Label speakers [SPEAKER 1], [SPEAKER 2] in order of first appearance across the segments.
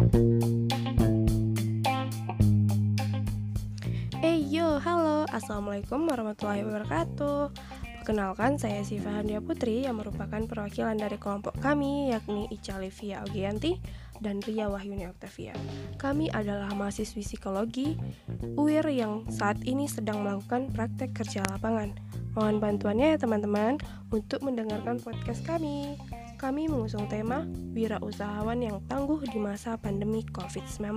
[SPEAKER 1] Hey yo, halo, assalamualaikum warahmatullahi wabarakatuh. Perkenalkan, saya Siva Handia Putri yang merupakan perwakilan dari kelompok kami, yakni Ica Livia Ogianti dan Ria Wahyuni Octavia. Kami adalah mahasiswi psikologi UIR yang saat ini sedang melakukan praktek kerja lapangan. Mohon bantuannya ya teman-teman untuk mendengarkan podcast kami. Kami mengusung tema Wirausahawan yang tangguh di masa pandemi COVID-19.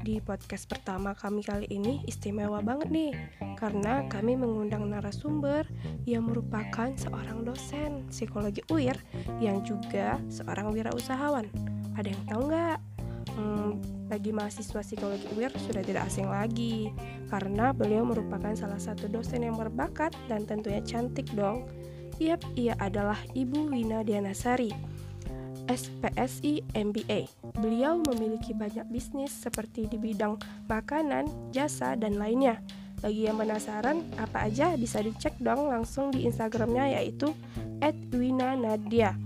[SPEAKER 1] Di podcast pertama kami kali ini istimewa banget nih Karena kami mengundang narasumber yang merupakan seorang dosen psikologi UIR Yang juga seorang wirausahawan Ada yang tahu nggak? Hmm, bagi mahasiswa psikologi UIR sudah tidak asing lagi Karena beliau merupakan salah satu dosen yang berbakat dan tentunya cantik dong Yap, ia adalah Ibu Wina Dianasari SPSI MBA. Beliau memiliki banyak bisnis seperti di bidang makanan, jasa, dan lainnya. Bagi yang penasaran, apa aja bisa dicek dong langsung di Instagramnya yaitu @winanadia.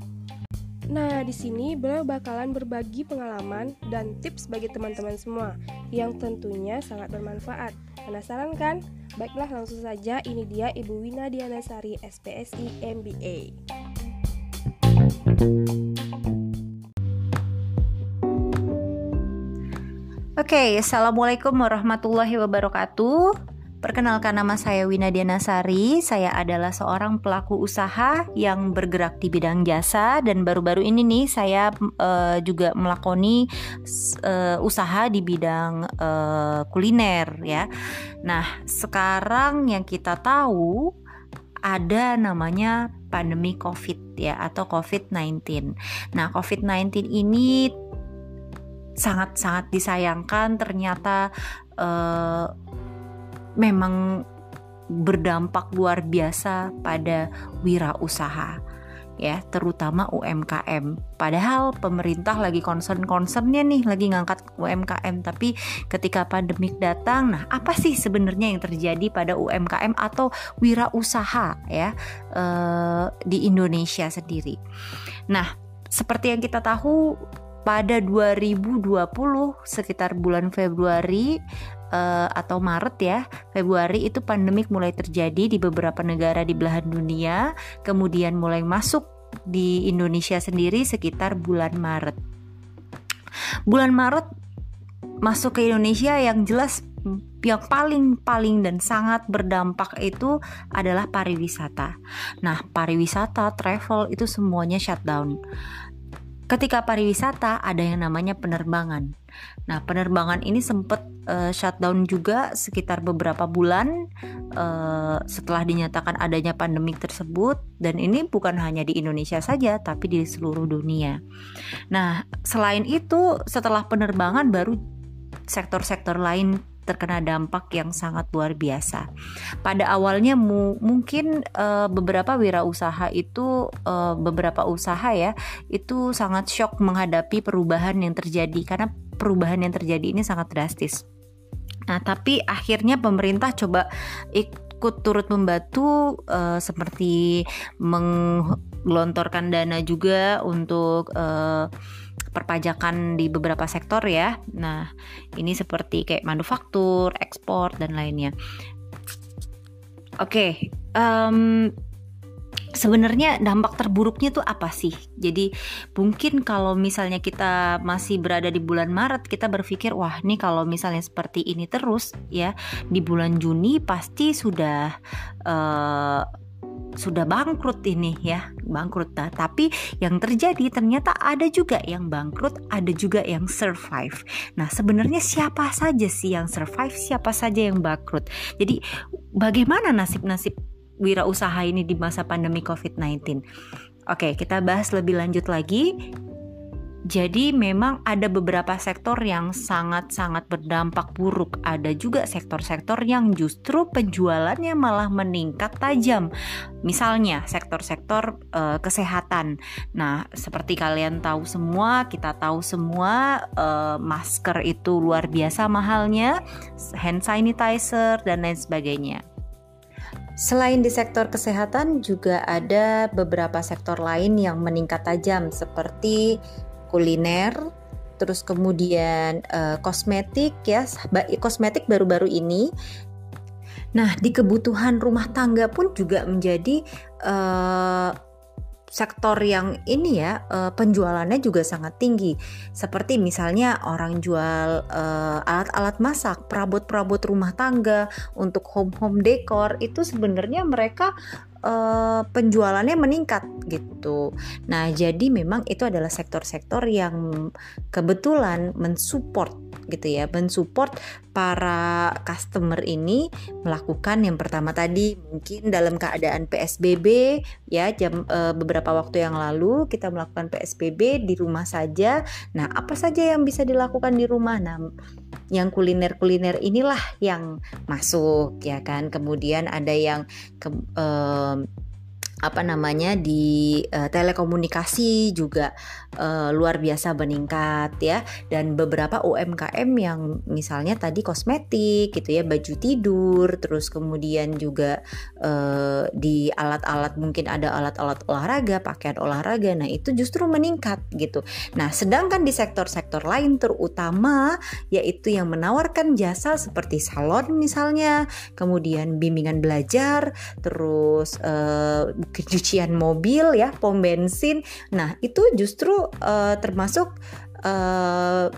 [SPEAKER 1] Nah, di sini beliau bakalan berbagi pengalaman dan tips bagi teman-teman semua yang tentunya sangat bermanfaat. Penasaran kan? Baiklah langsung saja ini dia Ibu Wina Dianasari SPSI MBA.
[SPEAKER 2] Oke, okay, Assalamualaikum warahmatullahi wabarakatuh. Perkenalkan nama saya Wina Dianasari. Saya adalah seorang pelaku usaha yang bergerak di bidang jasa dan baru-baru ini nih saya uh, juga melakoni uh, usaha di bidang uh, kuliner ya. Nah, sekarang yang kita tahu ada namanya pandemi Covid ya atau COVID-19. Nah, COVID-19 ini sangat-sangat disayangkan ternyata uh, memang berdampak luar biasa pada wirausaha ya terutama UMKM padahal pemerintah lagi concern-concernnya nih lagi ngangkat UMKM tapi ketika pandemik datang nah apa sih sebenarnya yang terjadi pada UMKM atau wirausaha ya uh, di Indonesia sendiri? Nah seperti yang kita tahu pada 2020 sekitar bulan Februari uh, atau Maret ya Februari itu pandemik mulai terjadi di beberapa negara di belahan dunia kemudian mulai masuk di Indonesia sendiri sekitar bulan Maret bulan Maret masuk ke Indonesia yang jelas yang paling paling dan sangat berdampak itu adalah pariwisata. Nah, pariwisata, travel itu semuanya shutdown ketika pariwisata ada yang namanya penerbangan. Nah, penerbangan ini sempat uh, shutdown juga sekitar beberapa bulan uh, setelah dinyatakan adanya pandemik tersebut dan ini bukan hanya di Indonesia saja tapi di seluruh dunia. Nah, selain itu setelah penerbangan baru sektor-sektor lain terkena dampak yang sangat luar biasa. Pada awalnya mu mungkin uh, beberapa wirausaha itu uh, beberapa usaha ya itu sangat shock menghadapi perubahan yang terjadi karena perubahan yang terjadi ini sangat drastis. Nah, tapi akhirnya pemerintah coba ikut turut membantu uh, seperti menggelontorkan dana juga untuk uh, perpajakan di beberapa sektor ya. Nah, ini seperti kayak manufaktur, ekspor dan lainnya. Oke, okay, um, sebenarnya dampak terburuknya tuh apa sih? Jadi mungkin kalau misalnya kita masih berada di bulan Maret, kita berpikir wah nih kalau misalnya seperti ini terus ya di bulan Juni pasti sudah uh, sudah bangkrut ini ya bangkrut. Nah, tapi yang terjadi ternyata ada juga yang bangkrut ada juga yang survive. Nah sebenarnya siapa saja sih yang survive siapa saja yang bangkrut? Jadi bagaimana nasib-nasib wirausaha ini di masa pandemi COVID-19 Oke, kita bahas lebih lanjut lagi jadi memang ada beberapa sektor yang sangat-sangat berdampak buruk. Ada juga sektor-sektor yang justru penjualannya malah meningkat tajam. Misalnya sektor-sektor uh, kesehatan. Nah, seperti kalian tahu semua, kita tahu semua uh, masker itu luar biasa mahalnya, hand sanitizer dan lain sebagainya. Selain di sektor kesehatan, juga ada beberapa sektor lain yang meningkat tajam, seperti kuliner, terus kemudian uh, kosmetik ya, kosmetik baru-baru ini. Nah, di kebutuhan rumah tangga pun juga menjadi uh, sektor yang ini ya uh, penjualannya juga sangat tinggi seperti misalnya orang jual alat-alat uh, masak perabot-perabot rumah tangga untuk home home decor itu sebenarnya mereka uh, penjualannya meningkat gitu. Nah, jadi memang itu adalah sektor-sektor yang kebetulan mensupport gitu ya, mensupport para customer ini melakukan yang pertama tadi mungkin dalam keadaan PSBB ya jam e, beberapa waktu yang lalu kita melakukan PSBB di rumah saja. Nah, apa saja yang bisa dilakukan di rumah? Nah, yang kuliner-kuliner inilah yang masuk ya kan. Kemudian ada yang ke, e, apa namanya di uh, telekomunikasi juga uh, luar biasa meningkat ya. Dan beberapa UMKM yang misalnya tadi kosmetik gitu ya baju tidur terus kemudian juga uh, di alat-alat mungkin ada alat-alat olahraga pakaian olahraga nah itu justru meningkat gitu. Nah sedangkan di sektor-sektor lain terutama yaitu yang menawarkan jasa seperti salon misalnya kemudian bimbingan belajar terus uh, cucian mobil ya, pom bensin. Nah, itu justru uh, termasuk uh,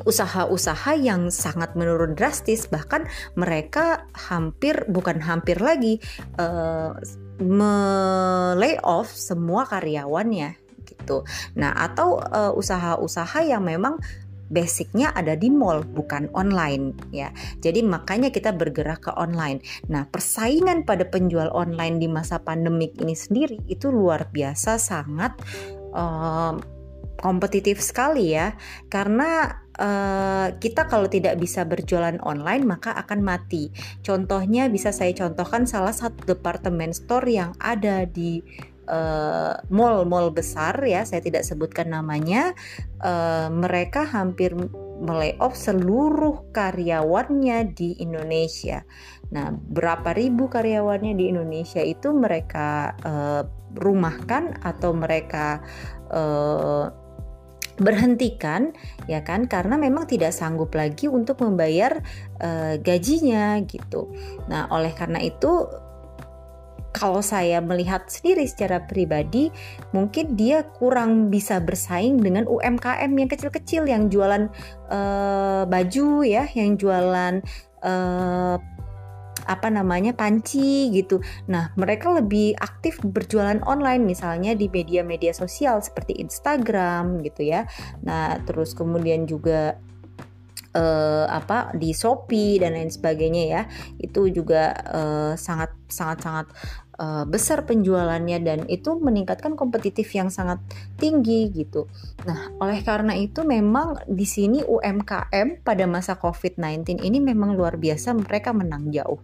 [SPEAKER 2] usaha-usaha yang sangat menurun drastis bahkan mereka hampir bukan hampir lagi uh, me off semua karyawannya gitu. Nah, atau usaha-usaha yang memang basicnya ada di mall bukan online ya. Jadi makanya kita bergerak ke online. Nah, persaingan pada penjual online di masa pandemik ini sendiri itu luar biasa sangat um, kompetitif sekali ya. Karena uh, kita kalau tidak bisa berjualan online maka akan mati. Contohnya bisa saya contohkan salah satu departemen store yang ada di mall-mall uh, besar ya, saya tidak sebutkan namanya, uh, mereka hampir melayoff seluruh karyawannya di Indonesia. Nah, berapa ribu karyawannya di Indonesia itu mereka uh, rumahkan atau mereka uh, berhentikan ya kan karena memang tidak sanggup lagi untuk membayar uh, gajinya gitu. Nah, oleh karena itu kalau saya melihat sendiri secara pribadi, mungkin dia kurang bisa bersaing dengan UMKM yang kecil-kecil yang jualan uh, baju ya, yang jualan uh, apa namanya panci gitu. Nah, mereka lebih aktif berjualan online misalnya di media-media sosial seperti Instagram gitu ya. Nah, terus kemudian juga uh, apa di Shopee dan lain sebagainya ya itu juga uh, sangat sangat sangat uh, besar penjualannya dan itu meningkatkan kompetitif yang sangat tinggi gitu. Nah, oleh karena itu memang di sini UMKM pada masa COVID-19 ini memang luar biasa mereka menang jauh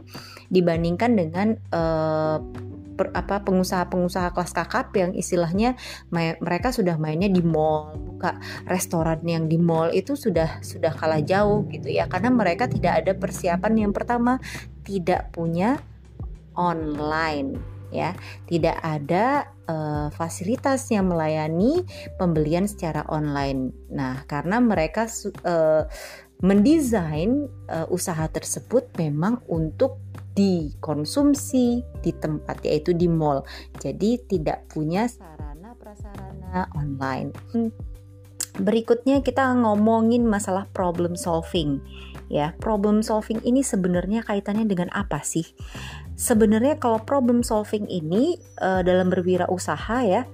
[SPEAKER 2] dibandingkan dengan uh, per, apa pengusaha-pengusaha kelas kakap yang istilahnya mereka sudah mainnya di mall buka restoran yang di mall itu sudah sudah kalah jauh gitu ya. Karena mereka tidak ada persiapan yang pertama tidak punya online ya. Tidak ada uh, fasilitas yang melayani pembelian secara online. Nah karena mereka uh, mendesain uh, usaha tersebut memang untuk dikonsumsi di tempat yaitu di mall. Jadi tidak punya sarana prasarana online. Berikutnya kita ngomongin masalah problem solving. Ya, problem solving ini sebenarnya kaitannya dengan apa sih? Sebenarnya kalau problem solving ini uh, dalam berwirausaha ya,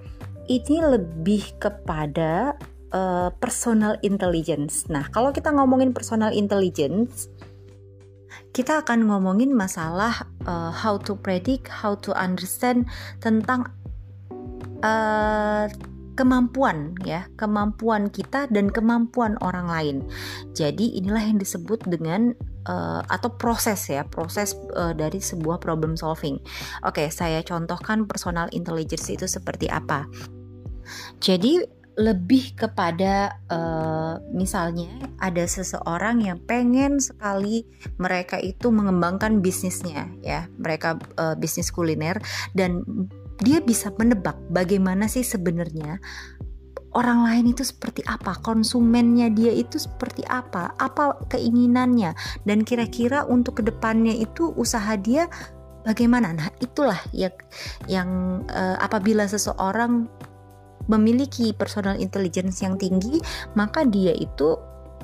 [SPEAKER 2] ini lebih kepada uh, personal intelligence. Nah, kalau kita ngomongin personal intelligence, kita akan ngomongin masalah uh, how to predict, how to understand tentang uh, kemampuan ya, kemampuan kita dan kemampuan orang lain. Jadi inilah yang disebut dengan uh, atau proses ya, proses uh, dari sebuah problem solving. Oke, saya contohkan personal intelligence itu seperti apa. Jadi lebih kepada uh, misalnya ada seseorang yang pengen sekali mereka itu mengembangkan bisnisnya ya mereka uh, bisnis kuliner dan dia bisa menebak bagaimana sih sebenarnya orang lain itu seperti apa, konsumennya dia itu seperti apa, apa keinginannya, dan kira-kira untuk ke depannya itu usaha dia bagaimana. Nah, itulah yang yang uh, apabila seseorang memiliki personal intelligence yang tinggi, maka dia itu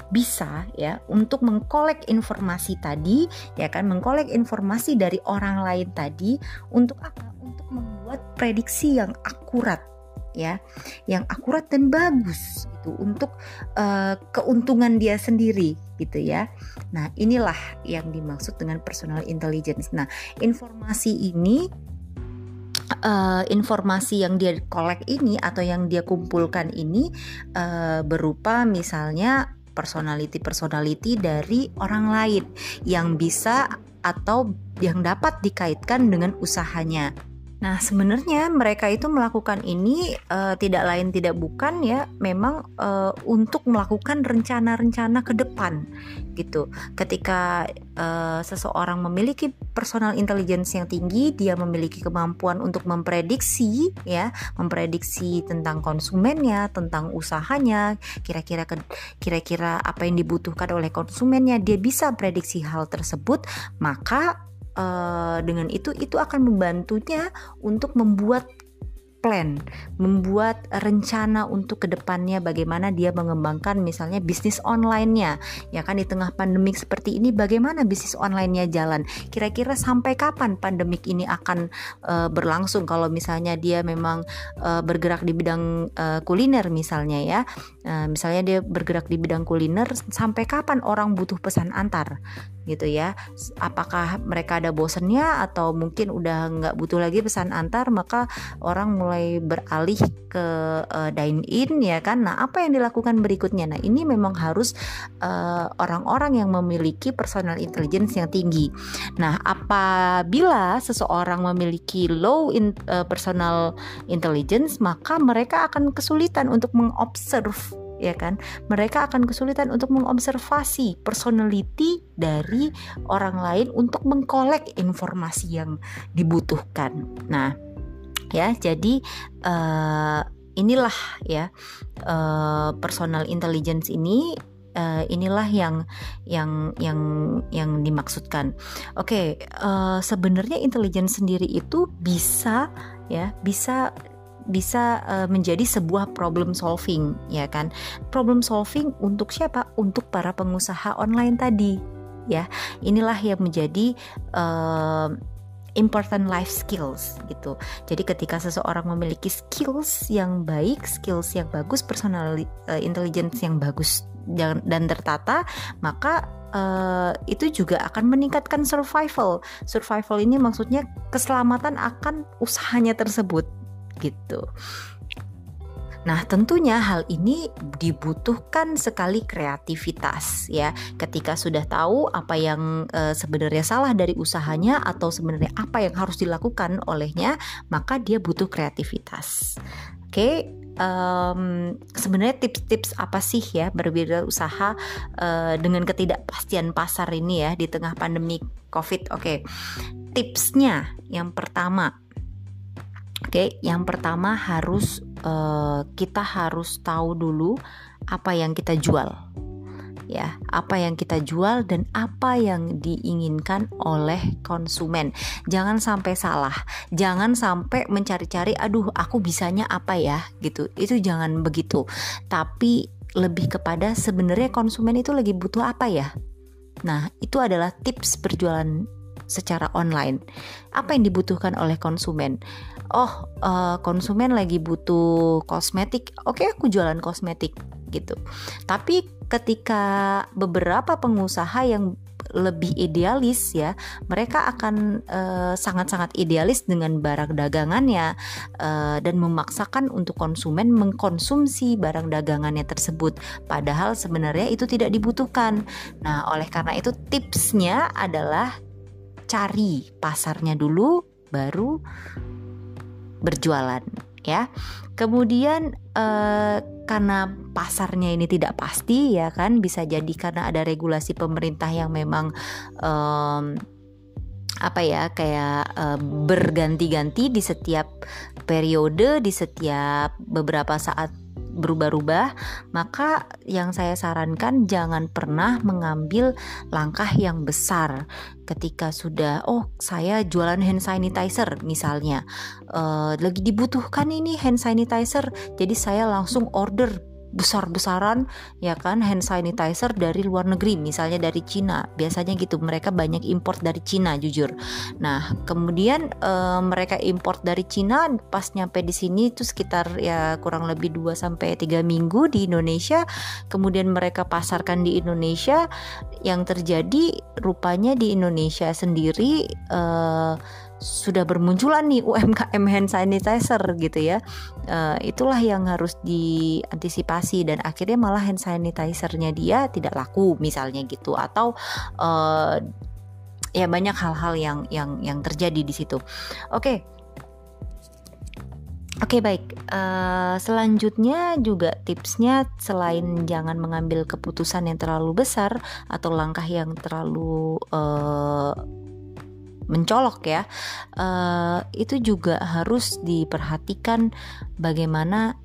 [SPEAKER 2] bisa ya untuk mengkolek informasi tadi ya kan mengkolek informasi dari orang lain tadi untuk apa untuk membuat prediksi yang akurat ya yang akurat dan bagus itu untuk uh, keuntungan dia sendiri gitu ya. Nah, inilah yang dimaksud dengan personal intelligence. Nah, informasi ini uh, informasi yang dia kolek ini atau yang dia kumpulkan ini uh, berupa misalnya personality-personality dari orang lain yang bisa atau yang dapat dikaitkan dengan usahanya. Nah, sebenarnya mereka itu melakukan ini uh, tidak lain tidak bukan ya, memang uh, untuk melakukan rencana-rencana ke depan gitu. Ketika uh, seseorang memiliki personal intelligence yang tinggi, dia memiliki kemampuan untuk memprediksi ya, memprediksi tentang konsumennya, tentang usahanya, kira-kira kira-kira apa yang dibutuhkan oleh konsumennya, dia bisa prediksi hal tersebut, maka uh, dengan itu itu akan membantunya untuk membuat plan, membuat rencana untuk ke depannya bagaimana dia mengembangkan misalnya bisnis online-nya. Ya kan di tengah pandemik seperti ini bagaimana bisnis online-nya jalan? Kira-kira sampai kapan pandemik ini akan uh, berlangsung kalau misalnya dia memang uh, bergerak di bidang uh, kuliner misalnya ya. Uh, misalnya dia bergerak di bidang kuliner sampai kapan orang butuh pesan antar gitu ya. Apakah mereka ada bosennya atau mungkin udah nggak butuh lagi pesan antar maka orang mulai beralih ke uh, dine in ya kan? Nah apa yang dilakukan berikutnya? Nah ini memang harus eh, orang-orang uh, yang memiliki personal intelligence yang tinggi. Nah apabila seseorang memiliki low in, uh, personal intelligence maka mereka akan kesulitan untuk mengobserv ya kan mereka akan kesulitan untuk mengobservasi personality dari orang lain untuk mengkolek informasi yang dibutuhkan nah ya jadi uh, inilah ya uh, personal intelligence ini uh, inilah yang yang yang yang dimaksudkan. Oke, okay, uh, sebenarnya intelligence sendiri itu bisa ya bisa bisa uh, menjadi sebuah problem solving ya kan problem solving untuk siapa untuk para pengusaha online tadi ya inilah yang menjadi uh, important life skills gitu. Jadi ketika seseorang memiliki skills yang baik, skills yang bagus, personal uh, intelligence yang bagus dan, dan tertata, maka uh, itu juga akan meningkatkan survival. Survival ini maksudnya keselamatan akan usahanya tersebut gitu. Nah, tentunya hal ini dibutuhkan sekali kreativitas ya. Ketika sudah tahu apa yang e, sebenarnya salah dari usahanya atau sebenarnya apa yang harus dilakukan olehnya, maka dia butuh kreativitas. Oke, um, sebenarnya tips-tips apa sih ya berbeda usaha uh, dengan ketidakpastian pasar ini ya di tengah pandemi Covid? Oke, tipsnya yang pertama Oke, yang pertama harus uh, kita harus tahu dulu apa yang kita jual. Ya, apa yang kita jual dan apa yang diinginkan oleh konsumen. Jangan sampai salah. Jangan sampai mencari-cari aduh aku bisanya apa ya gitu. Itu jangan begitu. Tapi lebih kepada sebenarnya konsumen itu lagi butuh apa ya? Nah, itu adalah tips berjualan secara online. Apa yang dibutuhkan oleh konsumen? Oh, uh, konsumen lagi butuh kosmetik. Oke, okay, aku jualan kosmetik gitu. Tapi ketika beberapa pengusaha yang lebih idealis ya mereka akan sangat sangat-sangat idealis dengan barang dagangannya uh, dan memaksakan untuk konsumen mengkonsumsi barang dagangannya tersebut padahal sebenarnya itu tidak dibutuhkan nah oleh karena itu tipsnya adalah cari pasarnya dulu baru berjualan ya. Kemudian eh, karena pasarnya ini tidak pasti ya kan bisa jadi karena ada regulasi pemerintah yang memang eh, apa ya kayak eh, berganti-ganti di setiap periode di setiap beberapa saat berubah-ubah, maka yang saya sarankan jangan pernah mengambil langkah yang besar. Ketika sudah oh saya jualan hand sanitizer misalnya uh, lagi dibutuhkan ini hand sanitizer jadi saya langsung order besar-besaran ya kan hand sanitizer dari luar negeri misalnya dari Cina. Biasanya gitu mereka banyak import dari Cina jujur. Nah kemudian e, mereka import dari Cina pas nyampe di sini itu sekitar ya kurang lebih 2 sampai 3 minggu di Indonesia. Kemudian mereka pasarkan di Indonesia. Yang terjadi rupanya di Indonesia sendiri e, sudah bermunculan nih UMKM hand sanitizer gitu ya. Uh, itulah yang harus diantisipasi dan akhirnya malah hand sanitizernya dia tidak laku misalnya gitu atau uh, ya banyak hal-hal yang yang yang terjadi di situ. Oke. Okay. Oke okay, baik, uh, selanjutnya juga tipsnya selain jangan mengambil keputusan yang terlalu besar atau langkah yang terlalu uh, mencolok ya uh, itu juga harus diperhatikan bagaimana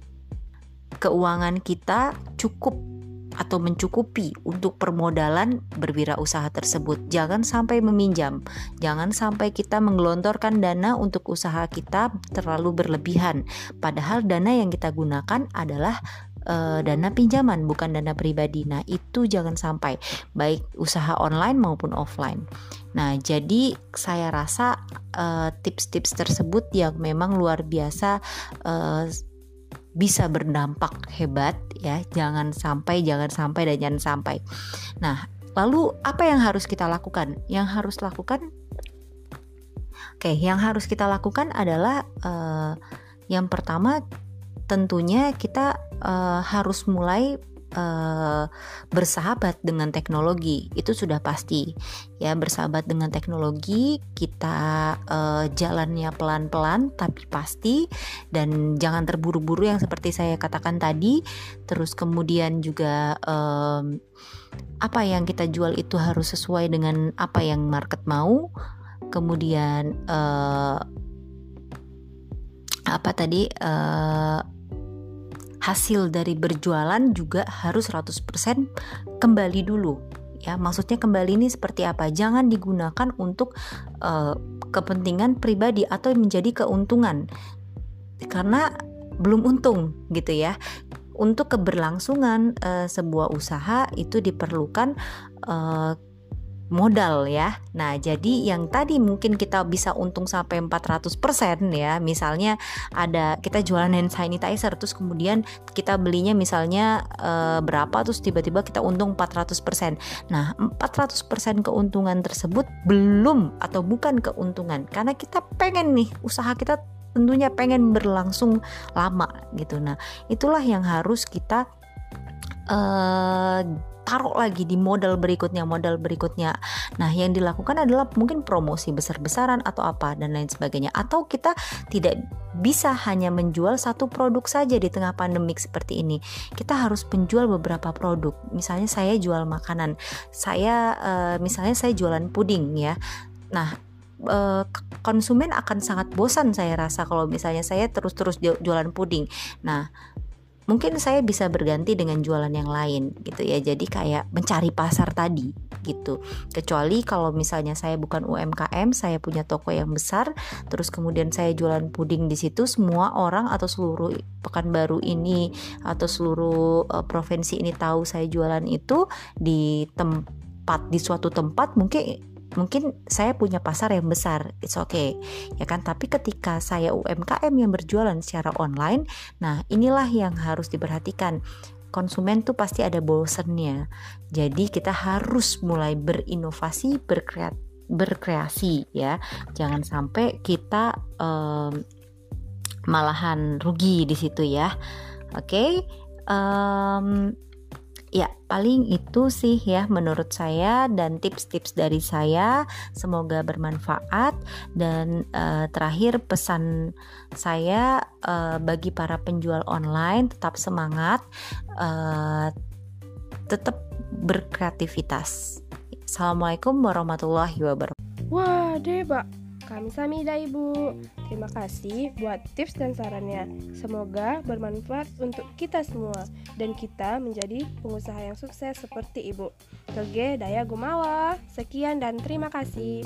[SPEAKER 2] keuangan kita cukup atau mencukupi untuk permodalan berwirausaha tersebut. Jangan sampai meminjam, jangan sampai kita menggelontorkan dana untuk usaha kita terlalu berlebihan. Padahal dana yang kita gunakan adalah uh, dana pinjaman bukan dana pribadi. Nah, itu jangan sampai baik usaha online maupun offline. Nah, jadi saya rasa eh, tips-tips uh, tersebut yang memang luar biasa uh, bisa berdampak hebat ya. Jangan sampai, jangan sampai dan jangan sampai. Nah, lalu apa yang harus kita lakukan? Yang harus lakukan Oke, yang harus kita lakukan adalah uh, yang pertama tentunya kita uh, harus mulai uh, bersahabat dengan teknologi. Itu sudah pasti. Ya bersahabat dengan teknologi kita uh, jalannya pelan-pelan tapi pasti. Dan jangan terburu-buru yang seperti saya katakan tadi. Terus kemudian juga um, apa yang kita jual itu harus sesuai dengan apa yang market mau. Kemudian uh, apa tadi uh, hasil dari berjualan juga harus 100% kembali dulu ya. Maksudnya kembali ini seperti apa? Jangan digunakan untuk uh, kepentingan pribadi atau menjadi keuntungan. Karena belum untung gitu ya. Untuk keberlangsungan uh, sebuah usaha itu diperlukan uh, modal ya. Nah, jadi yang tadi mungkin kita bisa untung sampai 400% ya. Misalnya ada kita jualan hand sanitizer terus kemudian kita belinya misalnya e, berapa terus tiba-tiba kita untung 400%. Nah, 400% keuntungan tersebut belum atau bukan keuntungan karena kita pengen nih usaha kita tentunya pengen berlangsung lama gitu. Nah, itulah yang harus kita uh, taruh lagi di modal berikutnya, modal berikutnya. Nah, yang dilakukan adalah mungkin promosi besar-besaran atau apa dan lain sebagainya. Atau kita tidak bisa hanya menjual satu produk saja di tengah pandemik seperti ini. Kita harus menjual beberapa produk. Misalnya saya jual makanan, saya uh, misalnya saya jualan puding ya. Nah, eh, konsumen akan sangat bosan saya rasa kalau misalnya saya terus-terus jualan puding. Nah, mungkin saya bisa berganti dengan jualan yang lain gitu ya. Jadi kayak mencari pasar tadi gitu. Kecuali kalau misalnya saya bukan UMKM saya punya toko yang besar terus kemudian saya jualan puding di situ semua orang atau seluruh pekanbaru ini atau seluruh uh, provinsi ini tahu saya jualan itu di tempat di suatu tempat mungkin mungkin saya punya pasar yang besar it's okay ya kan? Tapi ketika saya UMKM yang berjualan secara online nah inilah yang harus diperhatikan. Konsumen tuh pasti ada bosennya. Jadi kita harus mulai berinovasi berkreat berkreasi ya. Jangan sampai kita um, malahan rugi di situ ya. Oke? Okay? um, Ya, paling itu sih ya menurut saya dan tips-tips dari saya. Semoga bermanfaat dan uh, terakhir pesan saya uh, bagi para penjual online tetap semangat, uh, tetap berkreativitas. Assalamualaikum warahmatullahi wabarakatuh.
[SPEAKER 1] Wah, deh, Pak. Kami Samida Ibu. Terima kasih buat tips dan sarannya. Semoga bermanfaat untuk kita semua dan kita menjadi pengusaha yang sukses seperti Ibu. Toge Daya Gumawa. Sekian dan terima kasih.